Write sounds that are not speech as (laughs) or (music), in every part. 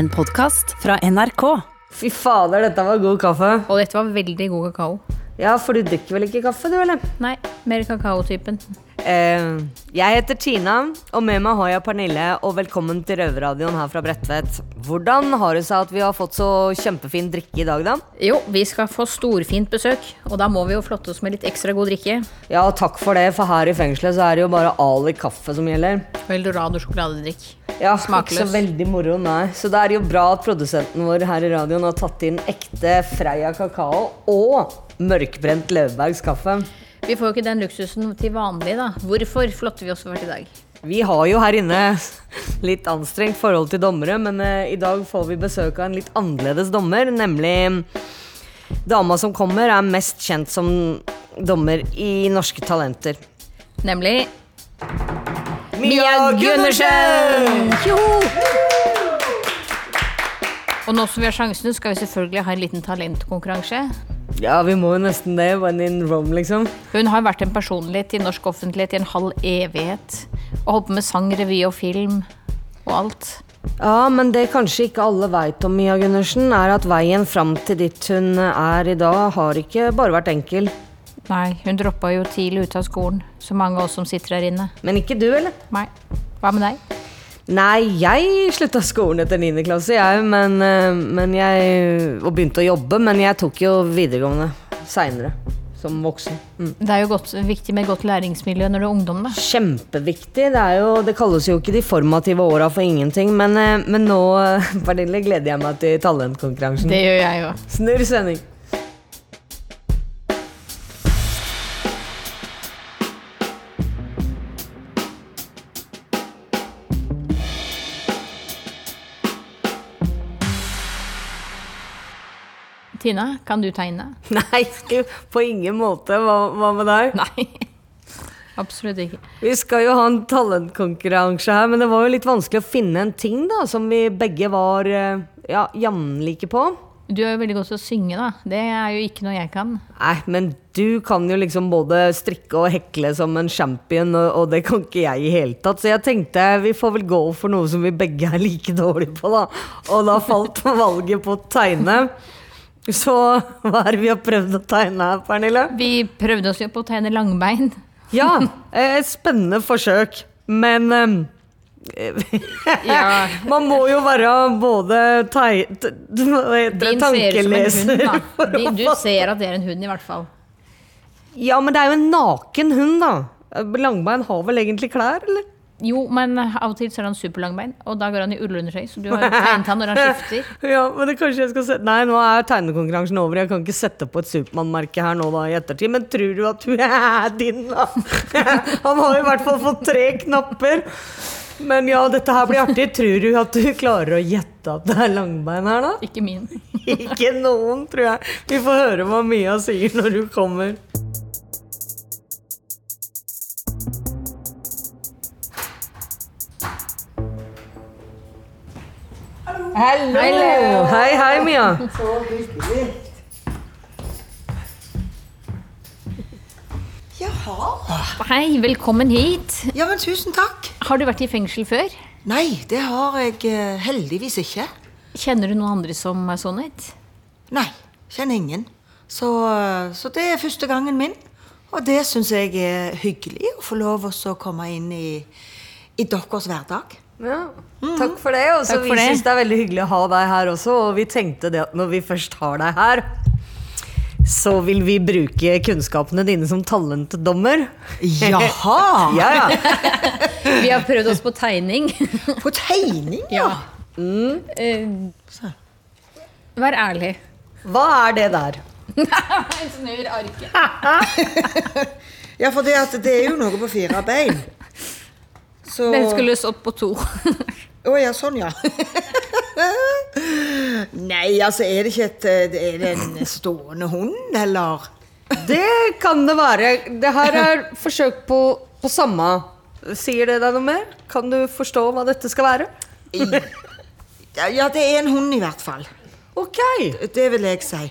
En podkast fra NRK. Fy fader, dette var god kaffe. Og dette var veldig god kakao. Ja, for du drikker vel ikke kaffe, du, eller? Nei, mer kakaotypen. Eh, jeg heter Tina, og med meg har jeg Pernille, og velkommen til Røverradioen her fra Bredtvet. Hvordan har det seg at vi har fått så kjempefin drikke i dag, da? Jo, vi skal få storfint besøk, og da må vi jo flotte oss med litt ekstra god drikke. Ja, takk for det, for her i fengselet så er det jo bare Ali kaffe som gjelder. Og Eldorado sjokoladedrikk. Ja, Smakløs. Ikke så veldig moro, nei. Så det er jo bra at produsenten vår her i radioen har tatt inn ekte Freia kakao og mørkbrent Løvbergs kaffe. Vi får jo ikke den luksusen til vanlig, da. Hvorfor flotter vi oss hvert i dag? Vi har jo her inne litt anstrengt forhold til dommere, men eh, i dag får vi besøk av en litt annerledes dommer, nemlig Dama som kommer, er mest kjent som dommer i Norske Talenter. Nemlig Mia Gundersen! Og nå som vi har sjansen, skal vi selvfølgelig ha en liten talentkonkurranse. Ja, vi må jo nesten det. When in Rome, liksom. Hun har vært en personlighet i norsk offentlighet i en halv evighet. Og holdt på med sang, revy og film og alt. Ja, men det kanskje ikke alle veit om Mia Gundersen, er at veien fram til dit hun er i dag, har ikke bare vært enkel. Nei, hun droppa jo tidlig ut av skolen, så mange av oss som sitter her inne. Men ikke du, eller? Nei. Hva med deg? Nei, jeg slutta skolen etter 9. klasse, jeg, men, eh, men jeg Og begynte å jobbe, men jeg tok jo videregående seinere. Som voksen. Mm. Det er jo godt, viktig med godt læringsmiljø når du er ungdom, da. Kjempeviktig. Det, jo, det kalles jo ikke de formative åra for ingenting, men, eh, men nå, eh, (laughs) Pernille, gleder jeg meg til talentkonkurransen. Det gjør jeg òg. Snurr sending. Tina, kan du tegne? (laughs) Nei, på ingen måte. Hva, hva med deg? (laughs) Nei. Absolutt ikke. Vi skal jo ha en talentkonkurranse her, men det var jo litt vanskelig å finne en ting da, som vi begge var eh, ja, jevnlike på. Du er jo veldig god til å synge, da. Det er jo ikke noe jeg kan. Nei, men du kan jo liksom både strikke og hekle som en champion, og, og det kan ikke jeg i hele tatt. Så jeg tenkte vi får vel gå for noe som vi begge er like dårlige på, da. Og da falt (laughs) valget på å tegne. Så hva er det vi har prøvd å tegne her, Pernille? Vi prøvde oss jo på å tegne langbein. (laughs) Ja, et spennende forsøk, men eh, (laughs) Ja. (laughs) Man må jo være både Tankeleser. hund, Du ser at det er en hund, i hvert fall. Ja, men det er jo en naken hund, da. Langbein har vel egentlig klær, eller? Jo, men av og til så er han superlangbein, og da går han i ullundertøy, så du har jo tegnet han når han skifter. (laughs) Ja, men det kanskje jeg skal se Nei, nå er tegnekonkurransen over. Jeg kan ikke sette på et Supermann-merke her nå da i ettertid. Men tror du at du er din, da? (laughs) Han har i hvert fall fått tre knapper. Men ja, dette her blir artig. Tror du at du klarer å gjette at det er langbein her, da? Ikke min. (laughs) Ikke noen, tror jeg. Vi får høre hva Mia sier når hun kommer. Hallo! Hei, hei, Mia. Jaha. Hei, velkommen hit. Ja, men tusen takk. Har du vært i fengsel før? Nei, det har jeg eh, heldigvis ikke. Kjenner du noen andre som er sånn et? Nei, kjenner ingen. Så, eh, så det er første gangen min. Og det syns jeg er hyggelig å få lov å komme inn i, i deres hverdag. Ja, takk for det. Og så vi for det. syns det er veldig hyggelig å ha deg her også. Og vi tenkte det at når vi først har deg her, så vil vi bruke kunnskapene dine som talentdommer. Jaha! (laughs) Ja, ja. Vi har prøvd oss på tegning. På tegning, ja. Eh, Vær ærlig. Hva er det der? (laughs) Snur arket. (laughs) Ja, for det, at det er jo noe på fire bein. Så Den skulle stått på to. (laughs) Å ja, sånn, ja. (laughs) Nei, altså, er det ikke et eh, Er det en stående hund, eller? Det kan det være. Det her er forsøk på, på samme. Sier det deg noe mer? Kan du forstå hva dette skal være? Ja, det er en hund i hvert fall. Ok. Det vil jeg si.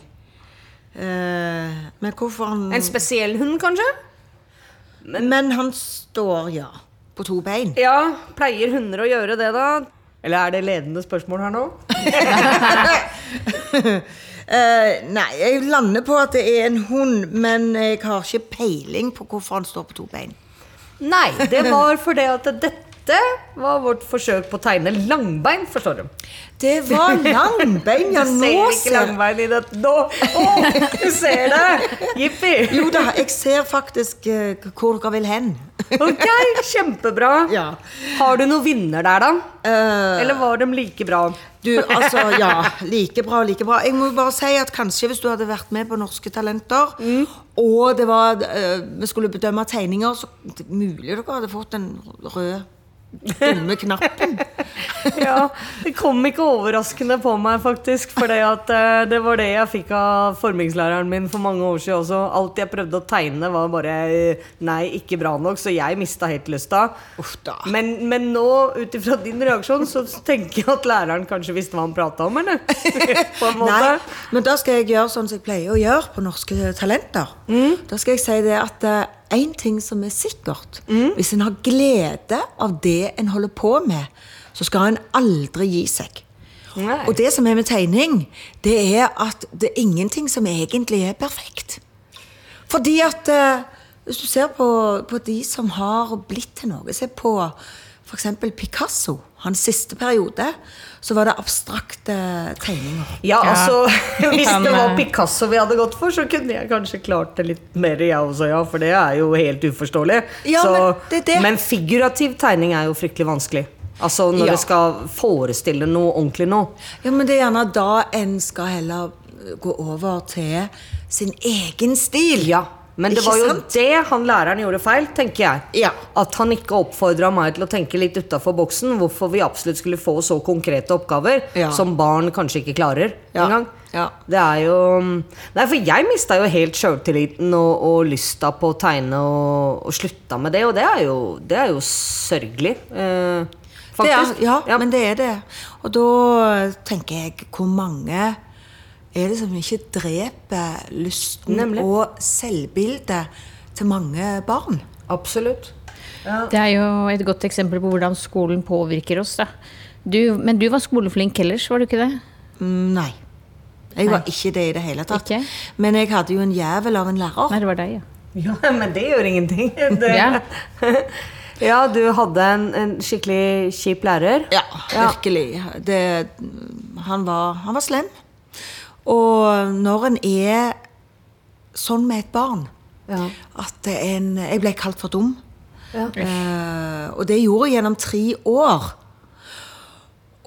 Uh, men hvorfor han En spesiell hund, kanskje? Men han står, ja, på to bein. Ja, pleier hunder å gjøre det, da? Eller er det ledende spørsmål her nå? uh, (laughs) nei, jeg lander på at det er en hund, men jeg har ikke peiling på hvorfor han står på to bein. Nei, det var fordi at dette var vårt forsøk på å tegne langbein, forstår du. Det var langbein, ja. (laughs) Nå ser ikke ser langbein i det nå! Å, du ser det! Jippi! Jo da, jeg ser faktisk eh, hvor dere vil hen. Ok, kjempebra. (laughs) Ja. Har du noen vinner der, da? Uh, Eller var de like bra? Du, altså, ja. Like bra, like bra. Jeg må bare si at kanskje hvis du hadde vært med på Norske Talenter, og det var, uh, vi skulle bedømme tegninger, så mulig dere hadde fått en røde, dumme knappen. (laughs) Ja, Det kom ikke overraskende på meg, faktisk. For det var det jeg fikk av formingslæreren min for mange år siden også. Alt jeg prøvde å tegne, var bare eh, nei, ikke bra nok. Så jeg mista helt lysta. Men, men nå, ut ifra din reaksjon, så tenker jeg at læreren kanskje visste hva han prata om, eller? (laughs) Nei, men da skal jeg gjøre sånn som jeg pleier å gjøre på Norske Talenter. Da skal jeg si det at én ting som er sikkert Hvis en har glede av det en holder på med, så skal en aldri gi seg. Nei. Og det som er med tegning, det er at det er ingenting som egentlig er perfekt. Fordi at eh, hvis du ser på, på de som har blitt til noe, se på f.eks. Picasso. Hans siste periode, så var det abstrakte tegninger. Ja, altså (laughs) Hvis det var eh, Picasso vi hadde gått for, så kunne jeg kanskje klart det litt mer, jeg også, ja. For det er jo helt uforståelig. Ja, så, men det det. men figurativ tegning er jo fryktelig vanskelig. Altså når Ja. du skal forestille noe ordentlig nå. Ja, men det er gjerne da en skal heller gå over til sin egen stil. Ja, men det Ikke var jo sant? det han læreren gjorde feil, tenker jeg. Ja. At han ikke oppfordra meg til å tenke litt utafor boksen. Hvorfor vi absolutt skulle få så konkrete oppgaver Ja. som barn kanskje ikke klarer Ja. engang. Ja. Det er jo Nei, for jeg mista jo helt sjøltilliten og, og lysta på å tegne og, og slutta med det, og det er jo, det er jo sørgelig. Eh, faktisk. er, ja, men det er det. Og da tenker jeg hvor mange er det som ikke dreper lysten Nemlig. og selvbildet til mange barn? Absolutt. Det er jo et godt eksempel på hvordan skolen påvirker oss. Da. Du, men du var skoleflink ellers, var du ikke det? Mm, Nei. Jeg var ikke det i det hele tatt. Ikke? Men jeg hadde jo en jævel av en lærer. Nei, det var deg, ja. Ja, (laughs) men det gjør ingenting. (laughs) Det, Ja. (laughs) ja, du hadde en, en skikkelig kjip lærer. Ja, Ja. virkelig. Det, han, var, han var slem. Og når en er sånn med et barn Ja. at en, Jeg ble kalt for dum. Ja. Eh, og det gjorde jeg gjennom tre år.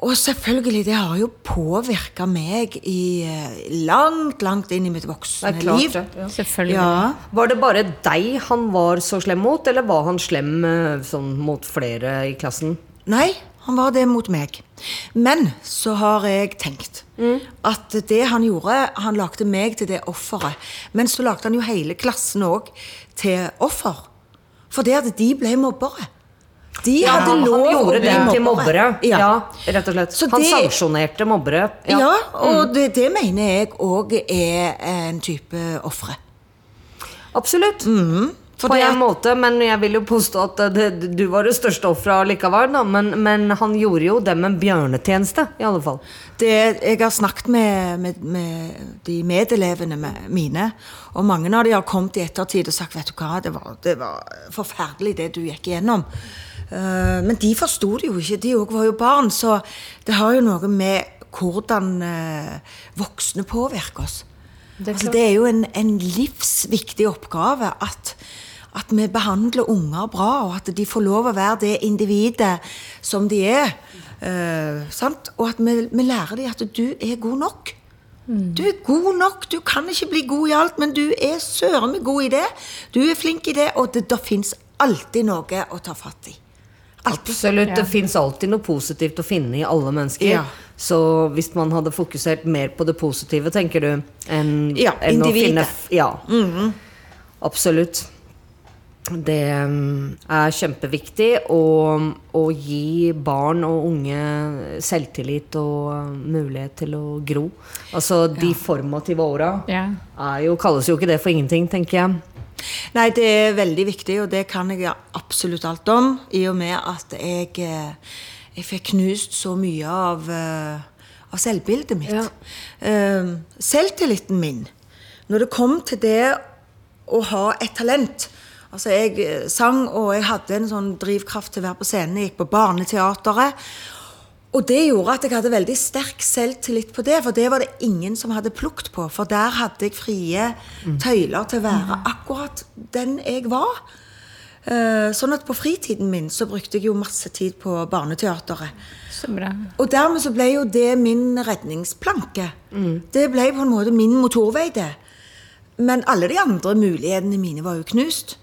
Og selvfølgelig, det har jo påvirka meg i eh, langt, langt inn i mitt voksne Det er klart liv. det, ja. Selvfølgelig. Ja. Var det bare deg han var så slem mot, eller var han slem eh, sånn mot flere i klassen? Nei, han var det mot meg. Men så har jeg tenkt at det han gjorde Han lagde meg til det offeret. Men så lagde han jo hele klassen òg til offer. For det at de ble mobbere. De hadde han, lov han å gjorde bli til mobbere. mobbere. Ja. rett og slett. Så han det- sanksjonerte mobbere. Ja, og det, det mener jeg òg er en type ofre. Absolutt. For På det en måte, men jeg vil jo påstå at det, du var det største offeret likevel. Men, men han gjorde jo dem en bjørnetjeneste, i alle fall. det, jeg har snakket med, med, med de medelevene mine, og mange av de har kommet i ettertid og sagt vet du hva, det var, det var forferdelig det du gikk igjennom. Uh, men de forsto det jo ikke, de òg var jo barn, så det har jo noe med hvordan uh, voksne påvirker oss. Det er altså, det er jo en, en livsviktig oppgave at, at vi behandler unger bra, og at de får lov å være det individet som de er. Eh, sant? Og at vi, vi lærer dem at du er god nok. Du er god nok. Du kan ikke bli god i alt, men du er søren meg god i det. Du er flink i det, og det, det fins alltid noe å ta fatt i. Alltid. Absolutt. Det fins alltid noe positivt å finne i alle mennesker. Ja. Så hvis man hadde fokusert mer på det positive, tenker du, enn Ja, enn å individet. Ja. Mm Ja. Absolutt. Det mm, er kjempeviktig å, å gi barn og unge selvtillit og mm, mulighet til å gro. Altså de formative åra Ja. jo, kalles jo ikke det for ingenting, tenker jeg. Nei, det er veldig viktig, og det kan jeg absolutt alt om. I og med at jeg, eh, jeg fikk knust så mye av, eh, av selvbildet mitt. Ja. Eh, selvtilliten min. Når det kom til det å ha et talent Altså, jeg eh, sang, og jeg hadde en sånn drivkraft til å være på scenen. Jeg gikk på Barneteatret. Og det gjorde at jeg hadde veldig sterk selvtillit på det, for det var det ingen som hadde plukket på. For der hadde jeg frie tøyler til å være akkurat den jeg var. Eh, Sånn at på fritiden min så brukte jeg jo masse tid på Barneteatret. Så bra. Og dermed så ble jo det min redningsplanke. Det ble på en måte min motorvei, det. Men alle de andre mulighetene mine var jo knust.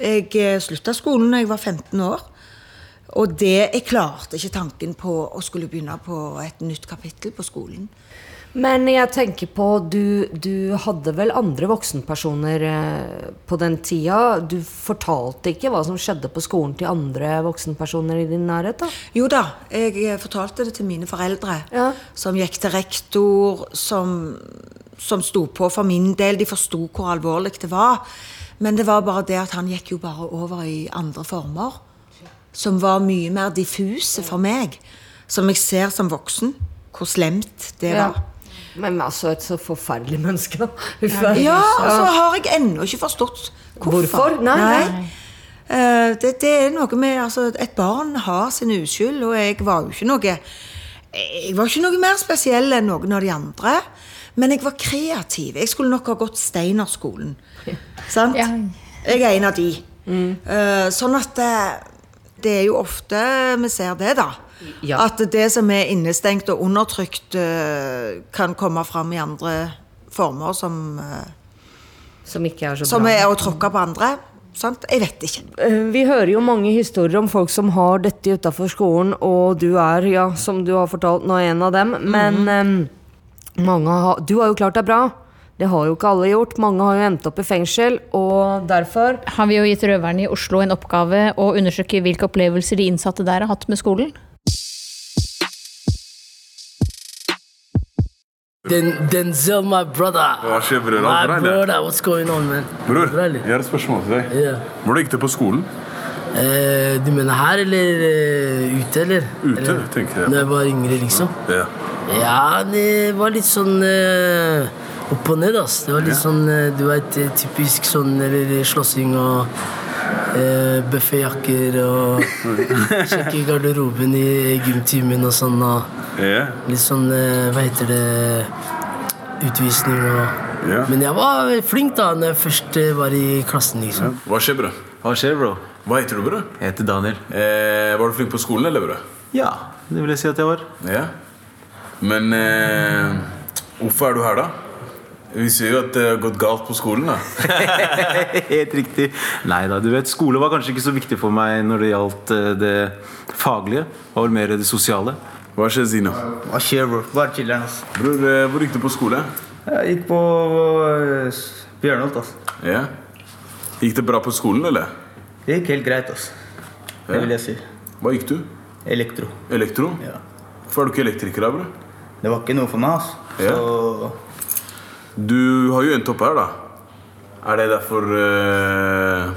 Jeg eh, slutta skolen da jeg var 15 år. Og det, jeg klarte ikke tanken på å skulle begynne på et nytt kapittel på skolen. Men jeg tenker på, du, du hadde vel andre voksenpersoner eh, på den tida. Du fortalte ikke hva som skjedde på skolen til andre voksenpersoner i din nærhet? da? Jo da, jeg eh, fortalte det til mine foreldre, Ja. som gikk til rektor, som, som sto på for min del. De forsto hvor alvorlig det var. Men det var bare det at han gikk jo bare over i andre former. Som var mye mer diffuse for meg. Som jeg ser som voksen. Hvor slemt det Ja. var. Men altså, et så forferdelig menneske, da. (laughs) Uff, ja. Ja, og så har jeg ennå ikke forstått hvorfor. Hvorfor? Nei, nei. Eh, det, det er noe med altså, Et barn har sin uskyld, og jeg var jo ikke noe Jeg var ikke noe mer spesiell enn noen av de andre. Men jeg var kreativ. Jeg skulle nok ha gått Steinerskolen. Sant? Ja. Jeg er en av de. Eh, sånn at det, det er jo ofte vi ser det, da. Ja. At det som er innestengt og undertrykt, eh, kan komme fram i andre former som, eh, Som ikke er så som bra. er å tråkke på andre. Sant? Jeg vet ikke. Eh, Vi hører jo mange historier om folk som har dette utafor skolen, og du er, ja, som du har fortalt nå, en av dem. Men eh, mange har, du har jo klart deg bra. Det har jo ikke alle gjort. Mange har jo endt opp i fengsel, og derfor Har vi jo gitt røverne i Oslo en oppgave å undersøke hvilke opplevelser de innsatte der har hatt med skolen. Den, Denzel, my brother. Hva skjer, bror? My brother, what's going on, man? Bror, jeg har et spørsmål til deg. Yeah. Hvordan gikk det på skolen? Eh, du mener her eller eh, ute, eller? Ute, eller, tenker jeg. Når jeg var yngre, liksom? Ja. Ja, det var litt sånn eh, opp og ned, ass. Det var litt sånn, eh, du vet, eh, typisk sånn eller slåssing og eh, buffetjakker og (laughs) sjekke garderoben i gymtimen og sånn. Og Ja. litt sånn, eh, hva heter det, utvisning og Ja. Men jeg var flink da når jeg først eh, var i klassen, liksom. Hva skjer, bro? Hva skjer, bro? Hva heter du, bror? Jeg heter Daniel. Eh, var du flink på skolen, eller, bror? Ja, det vil jeg si at jeg var. Ja. Men eh, hvorfor er du her, da? Vi ser jo at det har gått galt på skolen, da. (laughs) Helt riktig. Nei da, du vet, skole var kanskje ikke så viktig for meg når det gjaldt eh, det faglige. Det var vel mer det sosiale. Hva skjer, Zino? Hva skjer, bro? Bare chiller'n, ass. Bror, eh, hvor gikk du på skole? Jeg gikk på uh, Bjørnholt, ass. Ja. Gikk det bra på skolen, eller? Det gikk helt greit, altså. Det vil jeg si. Hva gikk du? Elektro. Elektro? Ja. Hvorfor er du ikke elektriker, da, bro? Det var ikke noe for meg, altså. Ja. Så Du har jo endt opp her, da. Er det derfor uh,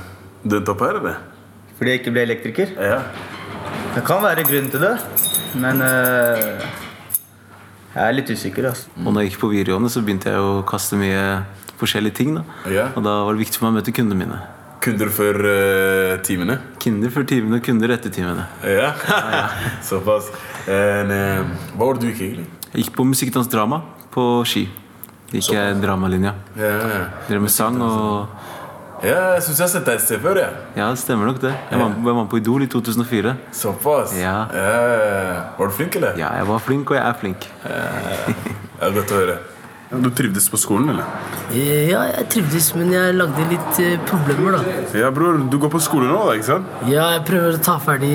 du endte opp her, eller? fordi jeg ikke ble elektriker. Ja. Det kan være grunnen til det, men uh, jeg er litt usikker, altså. Og når jeg gikk på videregående, så begynte jeg å kaste mye forskjellige ting. da. Ja. Og da var det viktig for meg å møte kundene mine. Kunder før uh, timene? Kunder før timene, kunder etter timene. Ja. (laughs) Såpass. En, eh, hva var det du gikk, egentlig? Jeg gikk på musikkdans drama på Ski. Gikk jeg dramalinja. Ja, ja. Drev med sang og ja jeg syns jeg har sett deg et sted før. Ja, Ja, det stemmer nok det. Jeg var, var med på Idol i 2004. Såpass? Ja. Var du flink, eller? Ja, jeg var flink, og jeg er flink. Ja, Godt å høre. Du trivdes på skolen, eller? Eh, Ja, jeg trivdes, men jeg lagde litt eh, problemer, da. Ja, bror. Du går på skole nå, da, ikke sant? Ja, jeg prøver å ta ferdig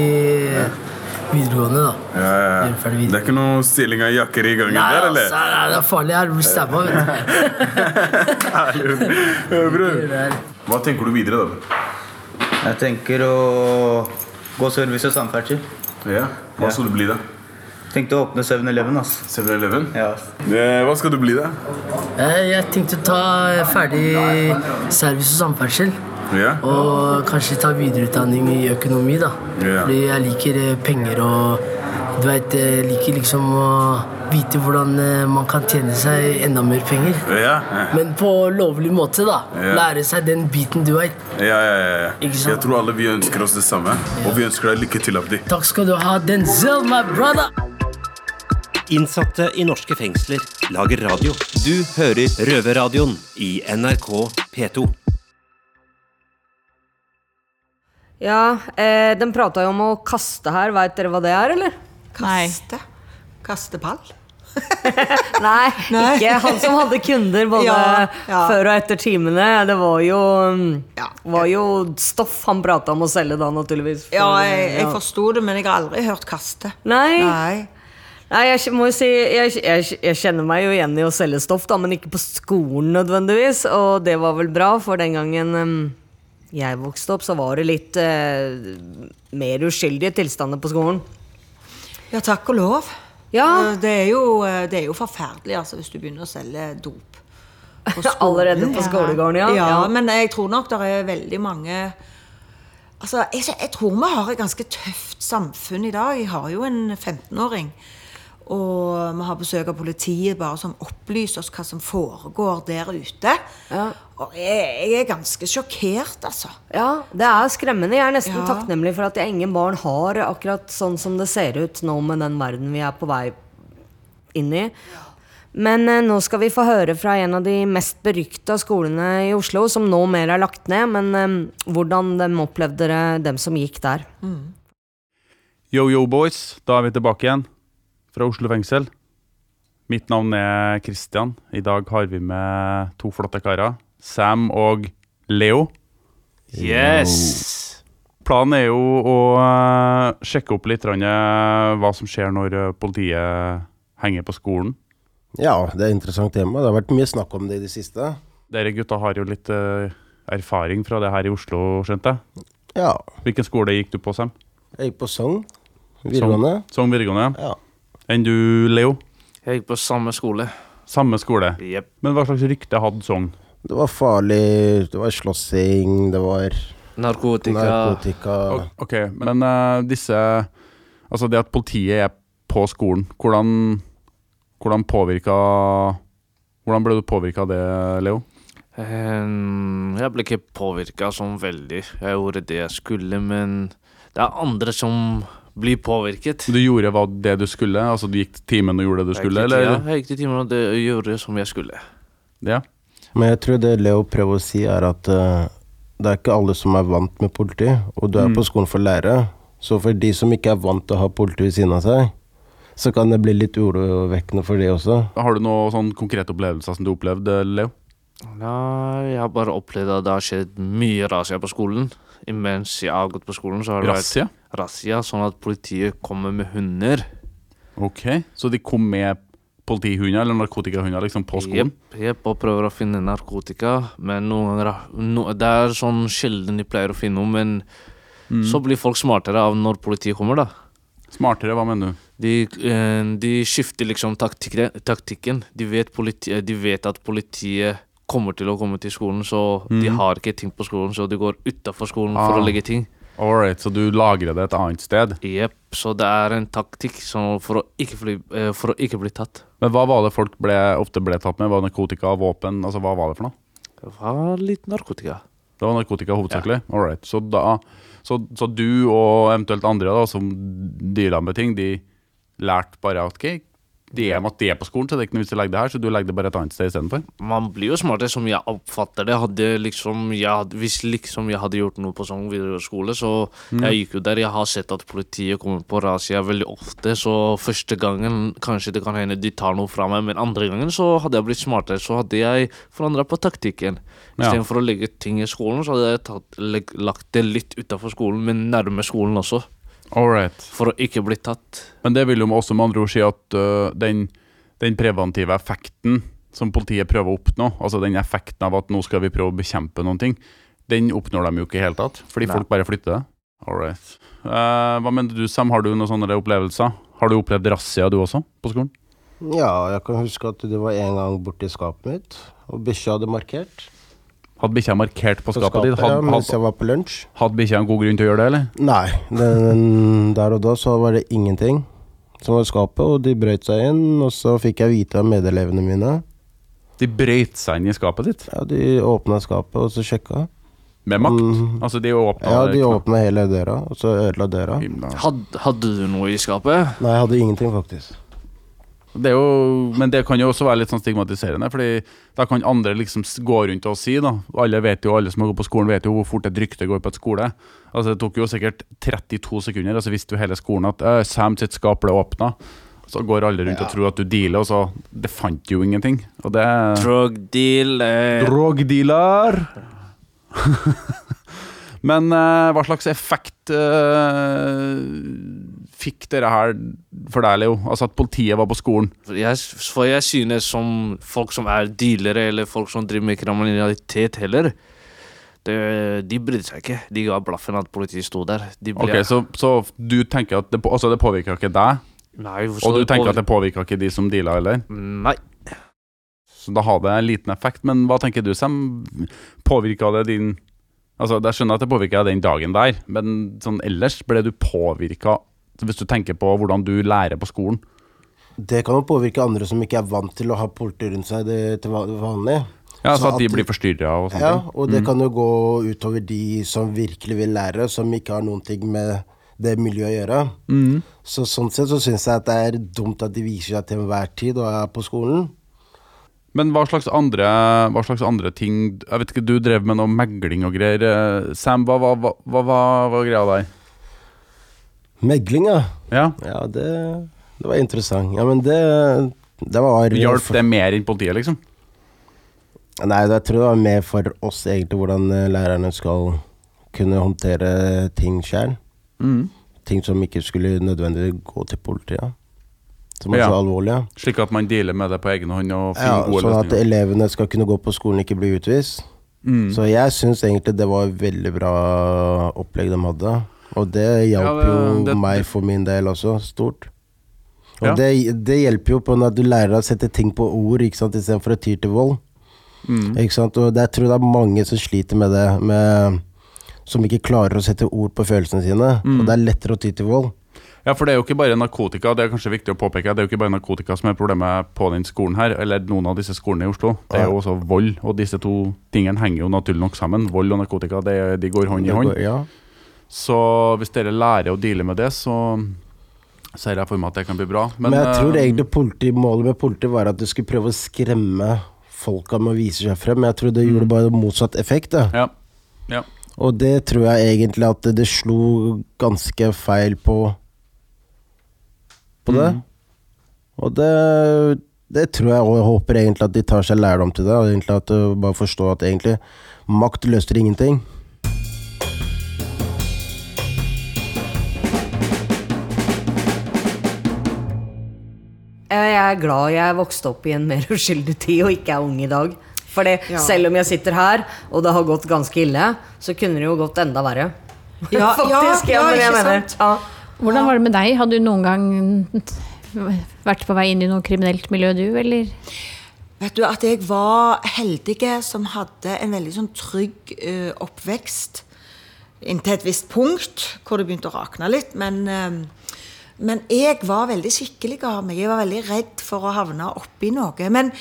videregående, da. Ja, ja. Ferdig Det er ikke noe stilling av jakker i gangen Nei, der, altså, eller? nei, det er farlig her. Blir stabba, vet du. (laughs) Ja, bror. Hva tenker du videre, da? Jeg tenker å gå service og samferdsel. Ja. Hva skal du bli, da? Tenkte å åpne 7-Eleven, Altså. 7-Eleven? Ja. Eh, Hva skal du bli, da? Jeg, jeg tenkte å ta ferdig service og samferdsel. Ja. Og kanskje ta videreutdanning i økonomi, da. Ja. Fordi jeg liker eh, penger og Du vet, jeg liker liksom å vite hvordan eh, man kan tjene seg enda mer penger. Ja, ja. Men på lovlig måte, da. Ja. Lære seg den biten du vet. ja, ja, ja. Ikke sant? Jeg tror alle vi ønsker oss det samme. Og vi ønsker deg lykke til, Abdi. Takk skal du ha, Denzel, my brother! Innsatte i norske fengsler lager radio. Du hører Røverradioen i NRK P2. Ja, eh, den prata jo om å kaste her. Veit dere hva det er, eller? Kaste. Kaste pall? (laughs) Nei, Nei. ikke han som hadde kunder både Ja, ja. før og etter timene. Det var jo, mm, Ja. var jo stoff han prata om å selge da, naturligvis. Ja, jeg, jeg Ja. forsto det, men jeg har aldri hørt kaste. Nei, Nei. Nei jeg må jo si jeg, jeg, jeg kjenner meg jo igjen i å selge stoff, da, men ikke på skolen nødvendigvis. Og det var vel bra, for den gangen um, jeg vokste opp, så var det litt uh, mer uskyldige tilstander på skolen. Ja, takk og lov. Ja. Eh, Det er jo, eh, det er jo forferdelig altså, hvis du begynner å selge dop. på. (laughs) Allerede på skolegården, ja. ja. Ja. Men jeg tror nok det er veldig mange Altså, jeg, jeg tror vi har et ganske tøft samfunn i dag. Jeg har jo en 15-åring. Og vi har besøk av politiet bare som opplyser oss hva som foregår der ute. Ja. Og jeg, jeg er ganske sjokkert, altså. Ja, det er skremmende. Jeg er nesten Ja. takknemlig for at jeg ingen barn har akkurat sånn som det ser ut nå med den verden vi er på vei inn i. Men eh, nå skal vi få høre fra en av de mest berykta skolene i Oslo, som nå mer er lagt ned, men eh, hvordan de opplevde dere, dem som gikk der. Yo, yo, boys. Da er vi tilbake igjen fra Oslo fengsel. Mitt navn er Kristian. I dag har vi med to flotte karer. Sam og Leo. Yes! Planen er jo å eh, sjekke opp litt eh, hva som skjer når eh, politiet henger på skolen. Ja, det er et interessant tema. Det har vært mye snakk om det i det siste. Dere gutta har jo litt erfaring fra det her i Oslo, skjønte jeg. Ja, Hvilken skole gikk du på, Sam? jeg gikk på Sogn videregående. Sogn videregående. Ja. Enn du, Leo? Jeg gikk på samme skole. Samme skole. Yep. Men hva slags rykte hadde Sogn? Det var farlig, det var slåssing, det var Narkotika. narkotika. Ok, men uh, disse Altså det at politiet er på skolen, hvordan, hvordan påvirka Hvordan ble du påvirka av det, Leo? Ehm, jeg ble ikke påvirka sånn veldig. Jeg gjorde det jeg skulle, men det er andre som blir påvirket. Du gjorde hva det du skulle? Altså Du gikk til timen og gjorde det du Jeg skulle, gikk til- eller? Ja, jeg gikk til timen og det, gjorde som jeg skulle. Ja. Men jeg tror det Leo prøver å si, er at uh, det er ikke alle som er vant med politi, og du er Mm. på skolen for å lære. Så for de som ikke er vant til å ha politi ved siden av seg, så kan det bli litt urovekkende for de også. Har du noen sånn konkrete opplevelser som du opplevde, Leo? Nei, jeg har bare opplevd at det har skjedd mye rasier på skolen. Imens jeg har gått på skolen, så har det Rassia? vært razzia, sånn at politiet kommer med hunder. Ok, så de kom med politihunder eller narkotikahunder liksom på skolen? Jepp, jepp, og prøver å finne narkotika. Men noen no, Det er sånn sjelden de pleier å finne noe, men Mm. så blir folk smartere av når politiet kommer, da. Smartere, hva mener du? De, eh, de skifter liksom taktikken. De, vet politi, de vet at politiet kommer til å komme til skolen, så de Mhm. har ikke ting på skolen, så de går utafor skolen Ah. for å legge ting. Alright, så du lagrer det et annet sted. Jepp, så det er en taktikk for, å bli, eh, for å ikke bli tatt. Men hva var det folk ble, ofte ble tatt med? Var det narkotika, våpen? Altså, hva var det for noe? Det var litt narkotika. Det var narkotika hovedsakelig? Alright. Så, da, så, så du og eventuelt andre da, som deala med ting, de lærte bare at ok, de er, at de er på skolen, så det er ikke noe vits i å legge det her, så du legger det bare et annet sted istedenfor? Man blir jo smartere, som jeg oppfatter det. Hadde liksom, jeg, hvis liksom jeg hadde gjort noe på sånn videregående skole, så Mm. jeg gikk jo der. Jeg har sett at politiet kommer på razzia veldig ofte, så første gangen kanskje det kan hende de tar noe fra meg, men andre gangen så hadde jeg blitt smartere. Så hadde jeg forandra på taktikken. Ja. For å legge ting i skolen, så hadde jeg tatt, lagt det litt utafor skolen, men nærme skolen også. Alright. For å ikke bli tatt. Men det vil jo også med andre ord si at øh, den, den preventive effekten som politiet prøver å oppnå, altså den effekten av at nå skal vi prøve å bekjempe noen ting, den oppnår de jo ikke i hele tatt, fordi Nei. folk bare flytter det. Alright. Eh, hva mener du, Sam? Har du noen sånne opplevelser? Har du opplevd razzia du også, på skolen? Ja, jeg kan huske at det var en gang borti skapet mitt, og bikkja hadde markert. Hadde bikkja markert på skapet, skapet ditt? skapet, ja, mens jeg var på lunsj. hadde bikkja en god grunn til å gjøre det, eller? Nei, den, der og da så var det ingenting. som var i skapet, og de brøt seg inn. Og så fikk jeg vite av medelevene mine. De brøyt seg inn i skapet ditt? Ja, de åpna skapet, og så sjekka. Med makt? Mm. Altså, de åpna Ja, de åpna hele døra, og så ødela døra. Hadde, hadde du noe i skapet? Nei, jeg hadde ingenting, faktisk. Det jo, men det kan jo også være litt sånn stigmatiserende, Fordi da kan andre liksom gå rundt og si da Alle vet jo, alle som har gått på skolen vet jo hvor fort et rykte går på et skole. Altså Det tok jo sikkert 32 sekunder, og så visste jo hele skolen at «Øh, Sam sitt skap ble åpna. Så går alle rundt og tror at du dealer, og så Det fant jo ingenting. Og det Drug deal (laughs) eh. Drogdealer! Men uh, hva slags effekt eh, fikk dere her for deg, Leo? Altså at politiet var på skolen? Jeg, for jeg synes som folk som er dealere, eller folk som driver med kriminalitet heller det, De brydde seg ikke. De ga blaffen at politiet sto der. De ble, Ok, så, så du tenker at det, altså det påvirka ikke deg? Nei, Og du tenker at det påvirka ikke de som deala, eller? Nei. Så da hadde det en liten effekt. Men hva tenker du, Sam? Påvirka det din Altså, Jeg skjønner at det påvirka den dagen der, men sånn ellers ble du påvirka Hvis du tenker på hvordan du lærer på skolen? Det kan jo påvirke andre som ikke er vant til å ha politi rundt seg det, til vanlig. Ja, så Så at de blir forstyrra og sånne Ja, ting? og det Mm. kan jo gå utover de som virkelig vil lære, som ikke har noen ting med det miljøet å gjøre. Mm. Så sånn sett så syns jeg at det er dumt at de viser seg til enhver tid og er på skolen. Men hva slags, andre, hva slags andre ting Jeg vet ikke, du drev med noe megling og greier. Eh, Sam, hva hva, hva, hva, var greia der? Megling, ja. Ja. Ja, det, det var interessant. Ja, men det, det var Hjalp det mer enn politiet, liksom? Nei, jeg tror det var mer for oss egentlig hvordan eh, lærerne skal kunne håndtere ting sjøl. Mm. Ting som ikke skulle nødvendigvis gå til politiet. Som er Ja. så alvorlige. Slik at man dealer med det på egen hånd og Ja, gode sånn at elevene skal kunne gå på skolen og ikke bli utvist. Mm. Så jeg syns egentlig det var et veldig bra opplegg de hadde. Og det hjalp Ja, jo det- meg for min del også, stort. Og Ja. det, det hjelper jo på at du lærer å sette ting på ord ikke sant, istedenfor å ty til vold. Mm. Ikke sant? Og det, jeg tror det er mange som sliter med det, med, som ikke klarer å sette ord på følelsene sine. Mm. Og det er lettere å ty til vold. Ja, for det er jo ikke bare narkotika, det er kanskje viktig å påpeke. Det er jo ikke bare narkotika som er problemet på den skolen her, eller noen av disse skolene i Oslo. Det er jo også vold, og disse to tingene henger jo naturlig nok sammen. Vold og narkotika, det, de går hånd i hånd. ja. Så hvis dere lærer å deale med det, så ser jeg for meg at det kan bli bra. Men, jeg tror eh, egentlig politi, målet med politiet var at du skulle prøve å skremme folka med å vise seg frem. Men jeg tror det gjorde bare motsatt effekt. Ja. Ja. Og det tror jeg egentlig at det, det slo ganske feil på På det. Mm. Og det, det tror jeg og jeg håper egentlig at de tar seg lærdom til det. Og egentlig at du bare forstår at egentlig makt løser ingenting. Jeg er glad jeg vokste opp i en mer uskyldig tid og ikke er ung i dag. For Ja. selv om jeg sitter her, og det har gått ganske ille, så kunne det jo gått enda verre. Ja, (laughs) Faktisk. ja, Ja, men jeg ikke mener sant? ja. Hvordan var det med deg? Hadde du noen gang vært på vei inn i noe kriminelt miljø, du, eller? Vet du at jeg var heldige som hadde en veldig sånn trygg uh, oppvekst inntil et visst punkt, hvor det begynte å rakne litt. Men, eh, men jeg var veldig skikkelig av meg. Jeg var veldig redd for å havne oppi noe. Men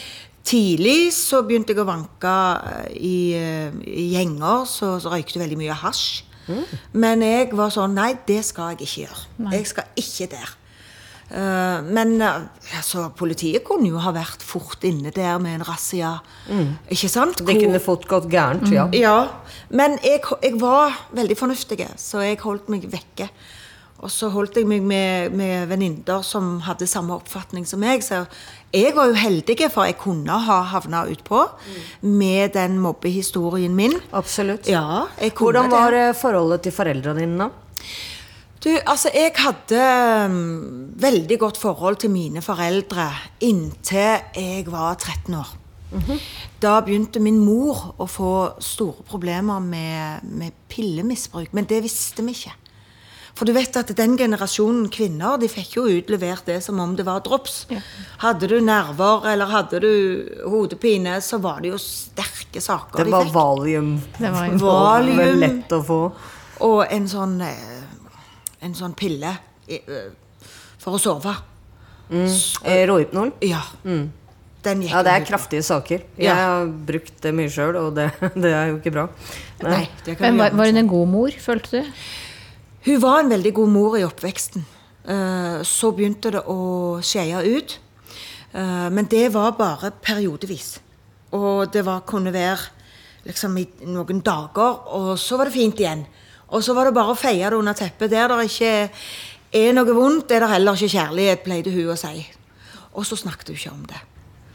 tidlig så begynte jeg å vanke eh, i, eh, i gjenger, så, så røykte veldig mye hasj. Men jeg var sånn Nei, det skal jeg ikke gjøre. Nei. Jeg skal ikke der. Uh, men altså, politiet kunne jo ha vært fort inne der med en razzia. Ikke sant? Det kunne fått gått gærent, ja. Ja, men jeg, jeg var veldig fornuftig, så jeg holdt meg vekke. Og så holdt jeg meg med, med venninner som hadde samme oppfatning som meg. Så jeg var jo heldig, for jeg kunne ha havna utpå med den mobbehistorien min. Absolutt. Ja, Hvordan var det. forholdet til foreldrene dine, da? Du, altså jeg hadde um, veldig godt forhold til mine foreldre inntil jeg var 13 år. Da begynte min mor å få store problemer med, med pillemisbruk, men det visste vi ikke. For du vet at den generasjonen kvinner de fikk jo utlevert det som om det var drops. Hadde du nerver eller hadde du hodepine, så var det jo sterke saker Det de var fikk. valium. Det var Det var lett å få. Og en sånn, eh, en sånn pille eh, for å sove. Mm. Råhypnol? Ja. Den gikk Ja, det er kraftige saker. Jeg Ja. har brukt det mye sjøl, og det, (laughs) det er jo ikke bra. Nei, det kan Men var, var hun en god mor, følte du? Hun var en veldig god mor i oppveksten. Eh, Så begynte det å skeie ut. Eh, Men det var bare periodevis. Og det var, kunne være liksom i noen dager, og så var det fint igjen. Og så var det bare å feie det under teppet. Der det ikke er noe vondt, er det heller ikke kjærlighet, pleide hun å si. Og så snakket hun ikke om det.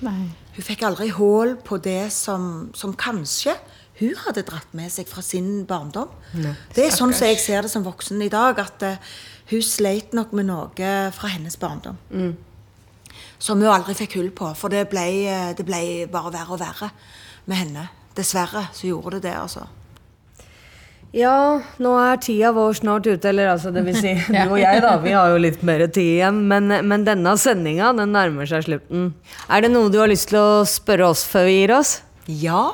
Nei. Hun fikk aldri hål på det som, som kanskje hun hadde dratt med seg fra sin barndom. Det er sånn som jeg ser det som voksen i dag, at uh, hun sleit nok med noe fra hennes barndom. Som hun aldri fikk hull på, for det ble, eh, det ble bare verre og verre med henne. Dessverre så gjorde det det, altså. Ja, nå er tida vår snart ute, eller altså det vil si (laughs) du og jeg, da. Vi har jo litt mer tid igjen. Men, men denne sendinga, den nærmer seg slutten. Er det noe du har lyst til å spørre oss før vi gir oss? Ja!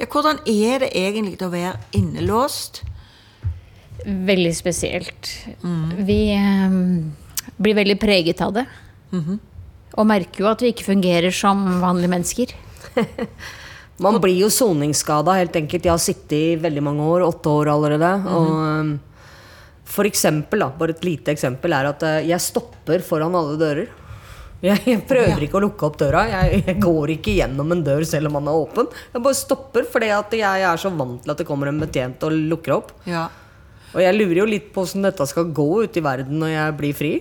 Ja hvordan er det egentlig å være innelåst? Veldig spesielt. Vi eh, blir veldig preget av det. Og merker jo at vi ikke fungerer som vanlige mennesker. (laughs) Man blir jo soningsskada, helt enkelt. Jeg har sittet i veldig mange år, åtte år allerede. Og um, for eksempel, da, bare et lite eksempel, er at eh, jeg stopper foran alle dører. Jeg, prøver ikke å lukke opp døra. Jeg, jeg går ikke gjennom en dør selv om den er åpen. Jeg bare stopper fordi jeg er så vant til at det kommer en betjent og lukker opp. Ja. Og jeg lurer jo litt på hvordan dette skal gå ut i verden når jeg blir fri.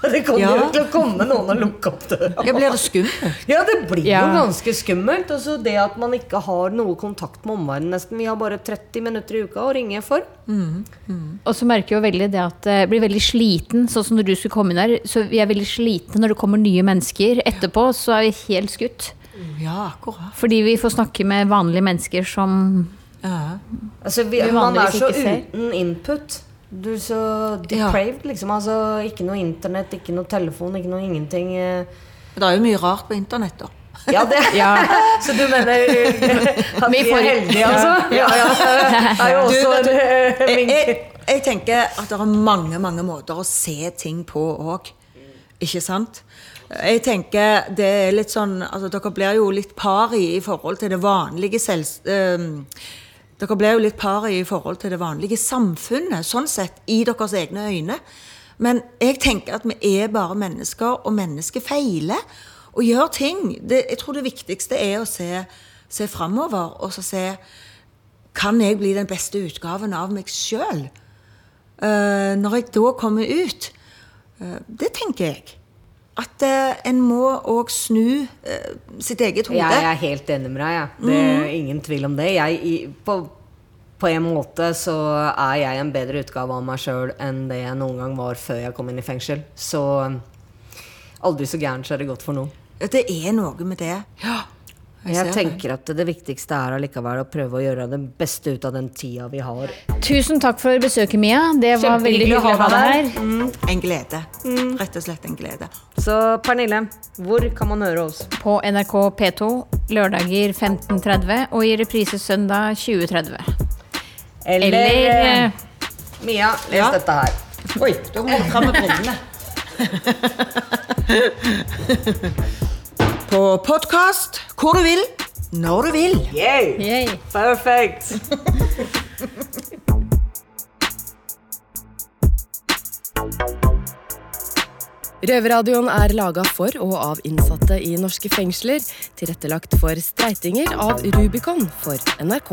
(laughs) Det kommer Ja. jo til å komme noen og lukke opp døra. Ja, blir det skummelt? Ja, det blir Ja. jo ganske skummelt. Og så det at man ikke har noe kontakt med omverdenen nesten. Vi har bare 30 minutter i uka å ringe for. Og så merker jeg jo veldig det at jeg blir veldig sliten, sånn som når du skulle komme inn her. Så vi er veldig slitne når det kommer nye mennesker. Etterpå så er vi helt skutt. Ja, akkurat. Fordi vi får snakke med vanlige mennesker som Ja. Altså, vi, Vi man er så uten input. Du er så depraved, liksom. Altså, ikke noe internett, ikke noe telefon, ikke noe ingenting. eh. Det er jo mye rart på internett, da. Ja, det (laughs) (laughs) Så du mener eh, at vi er heldige, altså? Ja, (laughs) ja. Det er jo Du, også du, du, en eh, jeg, jeg, tenker at det er mange, mange måter å se ting på òg. Ikke sant? Jeg tenker det er litt sånn altså Dere blir jo litt pari i forhold til det vanlige selv... ehm, dere ble jo litt paret i forhold til det vanlige samfunnet, sånn sett, i deres egne øyne. Men jeg tenker at vi er bare mennesker, og mennesker feiler og gjør ting. Det, jeg tror det viktigste er å se, se framover og så se Kan jeg bli den beste utgaven av meg sjøl? når jeg da kommer ut. Uh, det tenker jeg. At eh, en må òg snu eh, sitt eget hode. Jeg er helt enig med deg. Ja. Det er ingen tvil om det. Jeg, på, på en måte så er jeg en bedre utgave av meg sjøl enn det jeg noen gang var før jeg kom inn i fengsel. Så um, aldri så gærent så er det godt for noen. Det er noe med det. Ja. Jeg, tenker at det viktigste er allikevel å prøve å gjøre det beste ut av den tida vi har. Tusen takk for besøket, Mia. Det var veldig hyggelig å ha deg her. her. En glede. Rett og slett en glede. Så Pernille, hvor kan man høre oss? På NRK P2 lørdager 15.30 og i reprise søndag 20.30. Eller, Eller eh, eh, Mia, les Ja. dette her. Oi, du må fram med brillene. (laughs) På podkast hvor du vil, når du vil. Yay! Yay. Perfect! (laughs) Røverradioen er laga for og av innsatte i norske fengsler. Tilrettelagt for streitinger av Rubicon for NRK.